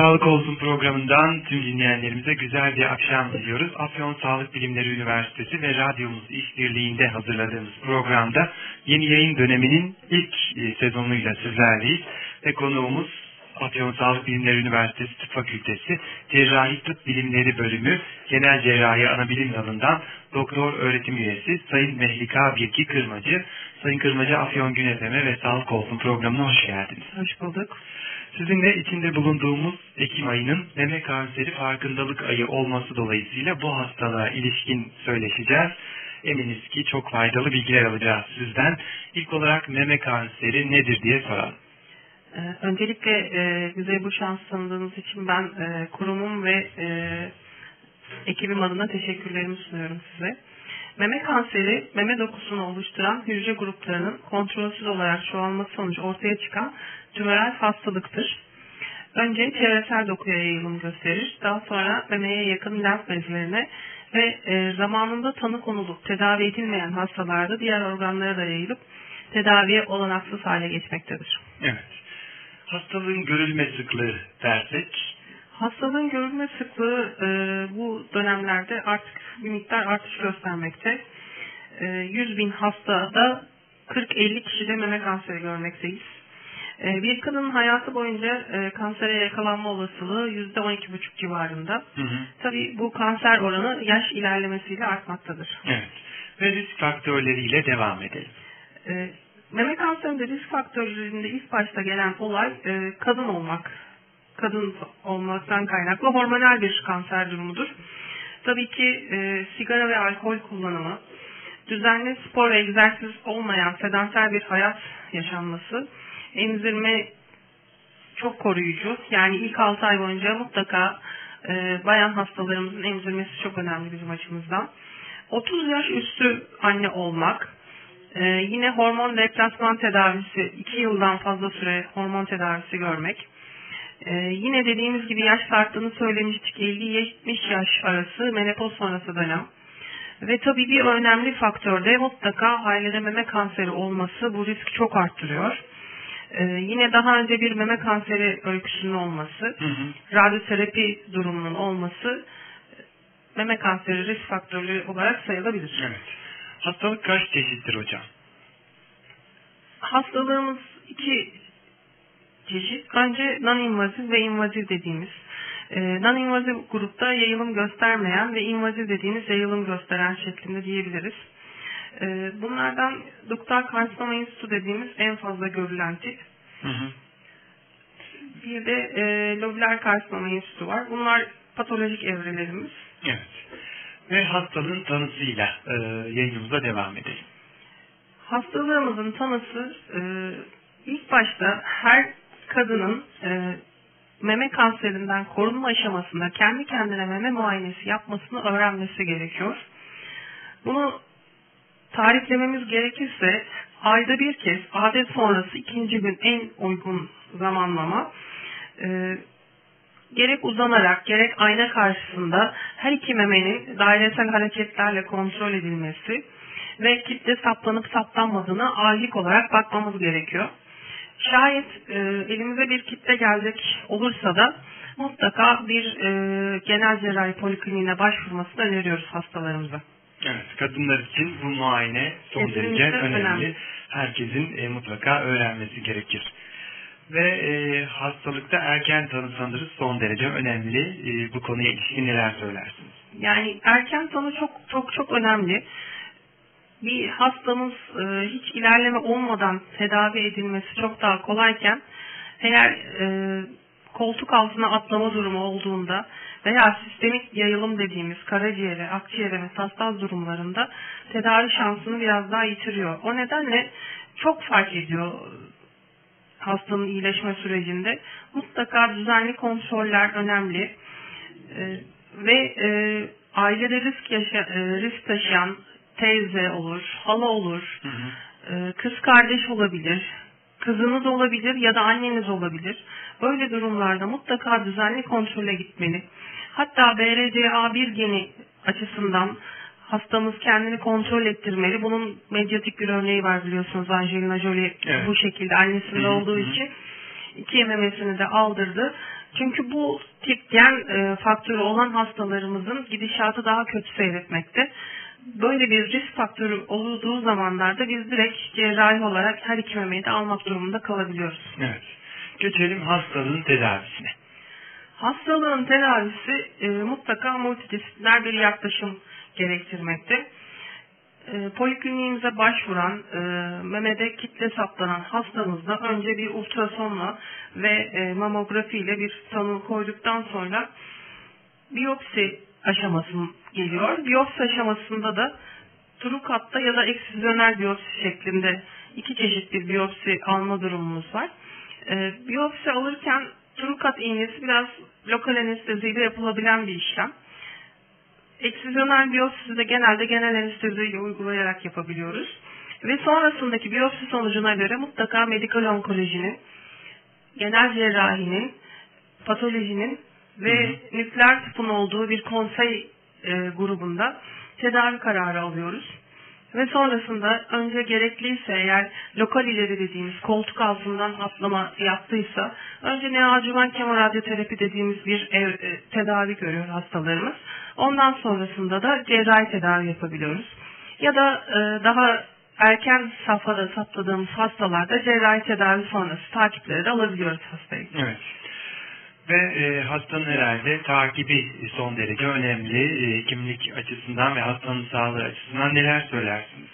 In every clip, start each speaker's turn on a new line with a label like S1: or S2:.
S1: Sağlık Olsun programından tüm dinleyenlerimize güzel bir akşam diliyoruz. Afyon Sağlık Bilimleri Üniversitesi ve radyomuz işbirliğinde hazırladığımız programda yeni yayın döneminin ilk e, sezonuyla sizlerleyiz. Ve konuğumuz Afyon Sağlık Bilimleri Üniversitesi Tıp Fakültesi Cerrahi Tıp Bilimleri Bölümü Genel Cerrahi Anabilim Dalı'ndan Doktor Öğretim Üyesi Sayın Mehlika Birki Kırmacı. Sayın Kırmacı Afyon Gün ve Sağlık Olsun programına hoş geldiniz.
S2: Hoş bulduk.
S1: Sizinle içinde bulunduğumuz Ekim ayının meme kanseri farkındalık ayı olması dolayısıyla bu hastalığa ilişkin söyleşeceğiz. Eminiz ki çok faydalı bilgiler alacağız sizden. İlk olarak meme kanseri nedir diye soralım.
S2: Ee, öncelikle e, bize bu şans tanıdığınız için ben e, kurumum ve e, ekibim adına teşekkürlerimi sunuyorum size. Meme kanseri, meme dokusunu oluşturan hücre gruplarının kontrolsüz olarak çoğalması sonucu ortaya çıkan tümörel hastalıktır. Önce çevresel dokuya yayılım gösterir. Daha sonra memeye yakın lenf bezlerine ve e, zamanında tanı konulup tedavi edilmeyen hastalarda diğer organlara da yayılıp tedaviye olanaksız hale geçmektedir.
S1: Evet. Hastalığın görülme sıklığı dersek?
S2: Hastalığın görülme sıklığı e, bu dönemlerde artık bir miktar artış göstermekte. E, 100 bin hastada 40-50 kişide meme kanseri görmekteyiz. E, bir kadının hayatı boyunca e, kansere yakalanma olasılığı %12,5 civarında.
S1: Hı hı.
S2: Tabii bu kanser oranı yaş ilerlemesiyle artmaktadır.
S1: Evet. Ve risk faktörleriyle devam edelim.
S2: E, meme kanserinde risk faktörlerinde ilk başta gelen olay e, kadın olmak. Kadın olmaktan kaynaklı hormonal bir kanser durumudur. Tabii ki e, sigara ve alkol kullanımı, düzenli spor ve egzersiz olmayan sedanter bir hayat yaşanması, emzirme çok koruyucu. Yani ilk 6 ay boyunca mutlaka e, bayan hastalarımızın emzirmesi çok önemli bizim açımızdan. 30 yaş üstü anne olmak, e, yine hormon deplasman tedavisi, 2 yıldan fazla süre hormon tedavisi görmek. E, yine dediğimiz gibi yaş arttığını söylemiştik 50-70 yaş arası menopoz sonrası dönem. Ve tabii bir önemli faktör de mutlaka ailede meme kanseri olması bu risk çok arttırıyor. Ee, yine daha önce bir meme kanseri öyküsünün olması,
S1: Hı hı.
S2: radyoterapi durumunun olması e, meme kanseri risk faktörü olarak sayılabilir.
S1: Evet. Hastalık kaç çeşittir hocam?
S2: Hastalığımız iki çeşit. Önce non-invazif ve invazif dediğimiz. Ee, non-invazif grupta yayılım göstermeyen ve invazif dediğimiz yayılım gösteren şeklinde diyebiliriz. Ee, bunlardan duktal karsinoma institü dediğimiz en fazla görülen tip.
S1: Hı hı.
S2: Bir de e, lobüler karsinoma enstitüsü var. Bunlar patolojik evrelerimiz.
S1: Evet. Ve hastalığın tanısıyla e, yayınımıza devam edelim.
S2: Hastalığımızın tanısı e, ilk başta her kadının e, meme kanserinden korunma aşamasında kendi kendine meme muayenesi yapmasını öğrenmesi gerekiyor. Bunu tariflememiz gerekirse ayda bir kez adet sonrası ikinci gün en uygun zamanlama e, gerek uzanarak gerek ayna karşısında her iki memenin dairesel hareketlerle kontrol edilmesi ve kitle saplanıp saplanmadığına aylık olarak bakmamız gerekiyor. Şayet e, elimize bir kitle gelecek olursa da mutlaka bir e, genel cerrahi polikliniğine başvurmasını öneriyoruz hastalarımıza.
S1: Evet, kadınlar için bu muayene son
S2: Kesinlikle
S1: derece önemli.
S2: önemli.
S1: Herkesin e, mutlaka öğrenmesi gerekir. Ve e, hastalıkta erken tanı sanırız son derece önemli. E, bu konuya ilişkin neler söylersiniz?
S2: Yani erken tanı çok çok çok önemli. Bir hastamız e, hiç ilerleme olmadan tedavi edilmesi çok daha kolayken eğer e, koltuk altına atlama durumu olduğunda veya sistemik yayılım dediğimiz karaciğere, akciğere metastaz durumlarında tedavi şansını biraz daha yitiriyor. O nedenle çok fark ediyor hastanın iyileşme sürecinde. Mutlaka düzenli kontroller önemli. Ee, ve e, ailede risk, yaşa, e, risk taşıyan teyze olur, hala olur,
S1: Hı hı.
S2: e, kız kardeş olabilir, kızınız olabilir ya da anneniz olabilir. Böyle durumlarda mutlaka düzenli kontrole gitmeli. Hatta BRCA1 geni açısından hastamız kendini kontrol ettirmeli. Bunun medyatik bir örneği var biliyorsunuz Angelina Jolie
S1: Evet.
S2: bu şekilde annesinde olduğu için. iki memesini de aldırdı. Çünkü bu tip gen e, faktörü olan hastalarımızın gidişatı daha kötü seyretmekte. Böyle bir risk faktörü olduğu zamanlarda biz direkt cerrahi olarak her iki memeyi de almak durumunda kalabiliyoruz.
S1: Evet. Geçelim hastalığın tedavisine.
S2: Hastalığın tedavisi e, mutlaka multidisipliner bir yaklaşım gerektirmekte. E, polikliniğimize başvuran, e, memede kitle saptanan hastamızda önce bir ultrasonla ve e, mamografi ile bir tanı koyduktan sonra biyopsi aşaması geliyor. Biyopsi aşamasında da trukatta ya da eksizyonel biyopsi şeklinde iki çeşit bir biyopsi alma durumumuz var. E, biyopsi alırken trukat iğnesi biraz lokal anesteziyle yapılabilen bir işlem. Eksizyonel biyopsisi de genelde genel anesteziyi uygulayarak yapabiliyoruz. Ve sonrasındaki biyopsi sonucuna göre mutlaka medikal onkolojinin, genel cerrahinin, patolojinin ve hı hı. nükleer tıpın olduğu bir konsey e, grubunda tedavi kararı alıyoruz. Ve sonrasında önce gerekliyse eğer lokal ileri dediğimiz koltuk altından atlama yaptıysa önce neoadjuvan kemoradyoterapi dediğimiz bir ev, e, tedavi görüyor hastalarımız. Ondan sonrasında da cerrahi tedavi yapabiliyoruz. Ya da e, daha erken safhada saptadığımız hastalarda cerrahi tedavi sonrası takipleri de alabiliyoruz hastayı.
S1: Evet. Ve e, hastanın herhalde takibi son derece önemli. E, kimlik açısından ve hastanın sağlığı açısından neler söylersiniz?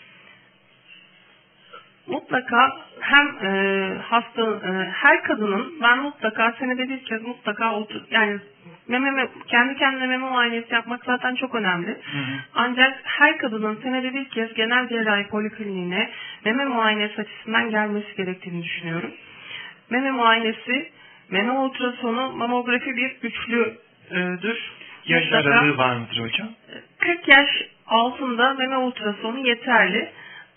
S2: mutlaka hem e, hasta e, her kadının ben mutlaka senede bir kez mutlaka otur yani meme kendi kendine meme muayenesi yapmak zaten çok önemli. Hı hı. Ancak her kadının senede bir kez genel cerrahi polikliniğine meme muayenesi açısından gelmesi gerektiğini düşünüyorum. Meme muayenesi, meme ultrasonu, mamografi bir üçlüdür.
S1: Yaş mutlaka, aralığı var mıdır hocam?
S2: 40 yaş altında meme ultrasonu yeterli.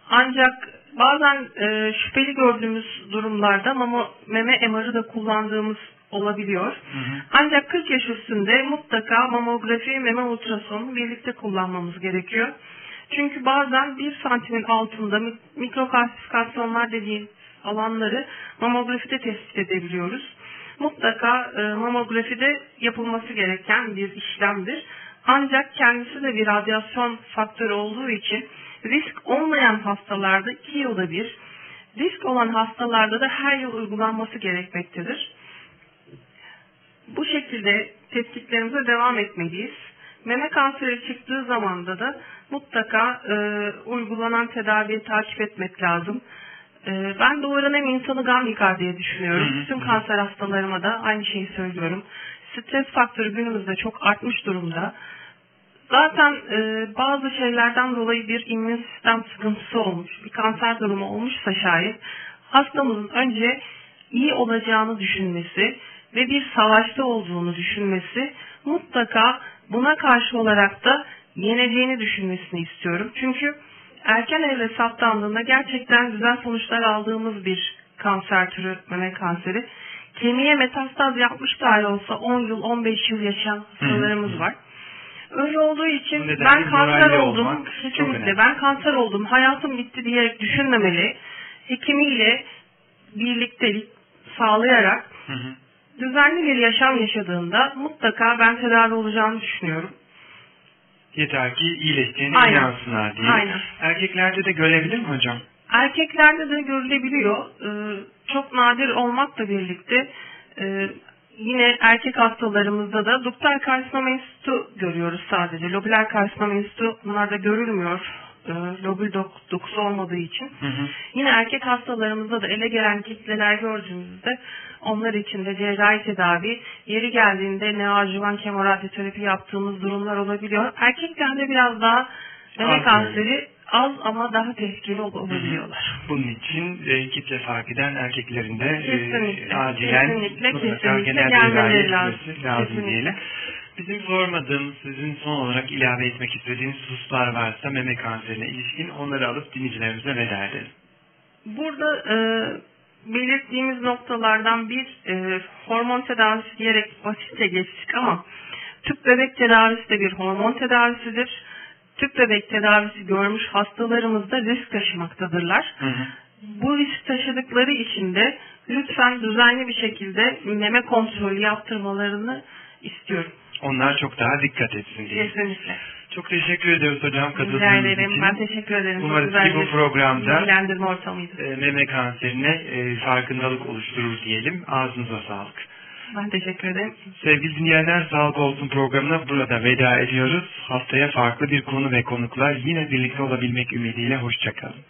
S2: Ancak bazen e, şüpheli gördüğümüz durumlarda mama, meme MR'ı da kullandığımız olabiliyor. Hı hı. Ancak 40 yaş üstünde mutlaka mamografi, meme ultrasonu birlikte kullanmamız gerekiyor. Çünkü bazen 1 santimin altında mikrokalsifikasyonlar dediğim alanları mamografide tespit edebiliyoruz. Mutlaka e, mamografide yapılması gereken bir işlemdir. Ancak kendisi de bir radyasyon faktörü olduğu için risk olmayan hastalarda 2 yılda bir, risk olan hastalarda da her yıl uygulanması gerekmektedir. Bu şekilde tetkiklerimize devam etmeliyiz. Meme kanseri çıktığı zamanda da mutlaka e, uygulanan tedaviyi takip etmek lazım. E, ben doğuran hem insanı gam yıkar diye düşünüyorum. Bütün kanser hastalarıma da aynı şeyi söylüyorum. Stres faktörü günümüzde çok artmış durumda. Zaten e, bazı şeylerden dolayı bir immün sistem sıkıntısı olmuş, bir kanser durumu olmuşsa şayet hastamızın önce iyi olacağını düşünmesi ve bir savaşta olduğunu düşünmesi mutlaka buna karşı olarak da yeneceğini düşünmesini istiyorum. Çünkü erken evre saptandığında gerçekten güzel sonuçlar aldığımız bir kanser türü meme kanseri. Kemiğe metastaz yapmış dahi olsa 10 yıl 15 yıl yaşayan hastalarımız var. Öyle olduğu için ben kanser oldum. Kesinlikle ben kanser oldum. Hayatım bitti diyerek düşünmemeli. Hekimiyle birliktelik sağlayarak hı hı. düzenli bir yaşam yaşadığında mutlaka ben tedavi olacağını düşünüyorum.
S1: Yeter ki iyileştiğine Aynen. inansınlar diye. Aynen. Erkeklerde de görebilir mi hocam?
S2: Erkeklerde de görülebiliyor. Ee, çok nadir olmakla birlikte e, yine erkek hastalarımızda da duktal karsinoma enstitü görüyoruz sadece. Lobüler karsinoma enstitü bunlarda görülmüyor. E, lobül dok dokusu olmadığı için. Hı hı. Yine erkek hastalarımızda da ele gelen kitleler gördüğümüzde onlar için de cerrahi tedavi, yeri geldiğinde neoadjuvan kemoradyoterapi yaptığımız durumlar olabiliyor. Erkeklerde biraz daha meme kanseri az ama daha tehlikeli olabiliyorlar.
S1: Bunun için e, kitle fark eden erkeklerin de
S2: e,
S1: acilen
S2: kesinlikle, kesinlikle gelmeleri lazım, lazım kesinlikle. diyelim.
S1: Bizim sormadığımız, sizin son olarak ilave etmek istediğiniz hususlar varsa meme kanserine ilişkin onları alıp dinleyicilerimize veda edelim.
S2: Burada e, belirttiğimiz noktalardan bir e, hormon tedavisi diyerek basitçe geçtik ama tüp bebek tedavisi de bir hormon tedavisidir tüp bebek tedavisi görmüş hastalarımız da risk taşımaktadırlar. Hı hı. bu risk taşıdıkları için de lütfen düzenli bir şekilde meme kontrolü yaptırmalarını istiyorum.
S1: Onlar çok daha dikkat etsin diye.
S2: Kesinlikle.
S1: Çok teşekkür ediyoruz hocam
S2: Rica
S1: katıldığınız
S2: ederim.
S1: için.
S2: Ben teşekkür ederim.
S1: Umarız ki bu programda e, meme kanserine e, farkındalık oluşturur diyelim. Ağzınıza sağlık.
S2: Ben teşekkür ederim.
S1: Sevgili dinleyenler Sağlık Olsun programına burada veda ediyoruz. Haftaya farklı bir konu ve konuklar yine birlikte olabilmek ümidiyle hoşçakalın.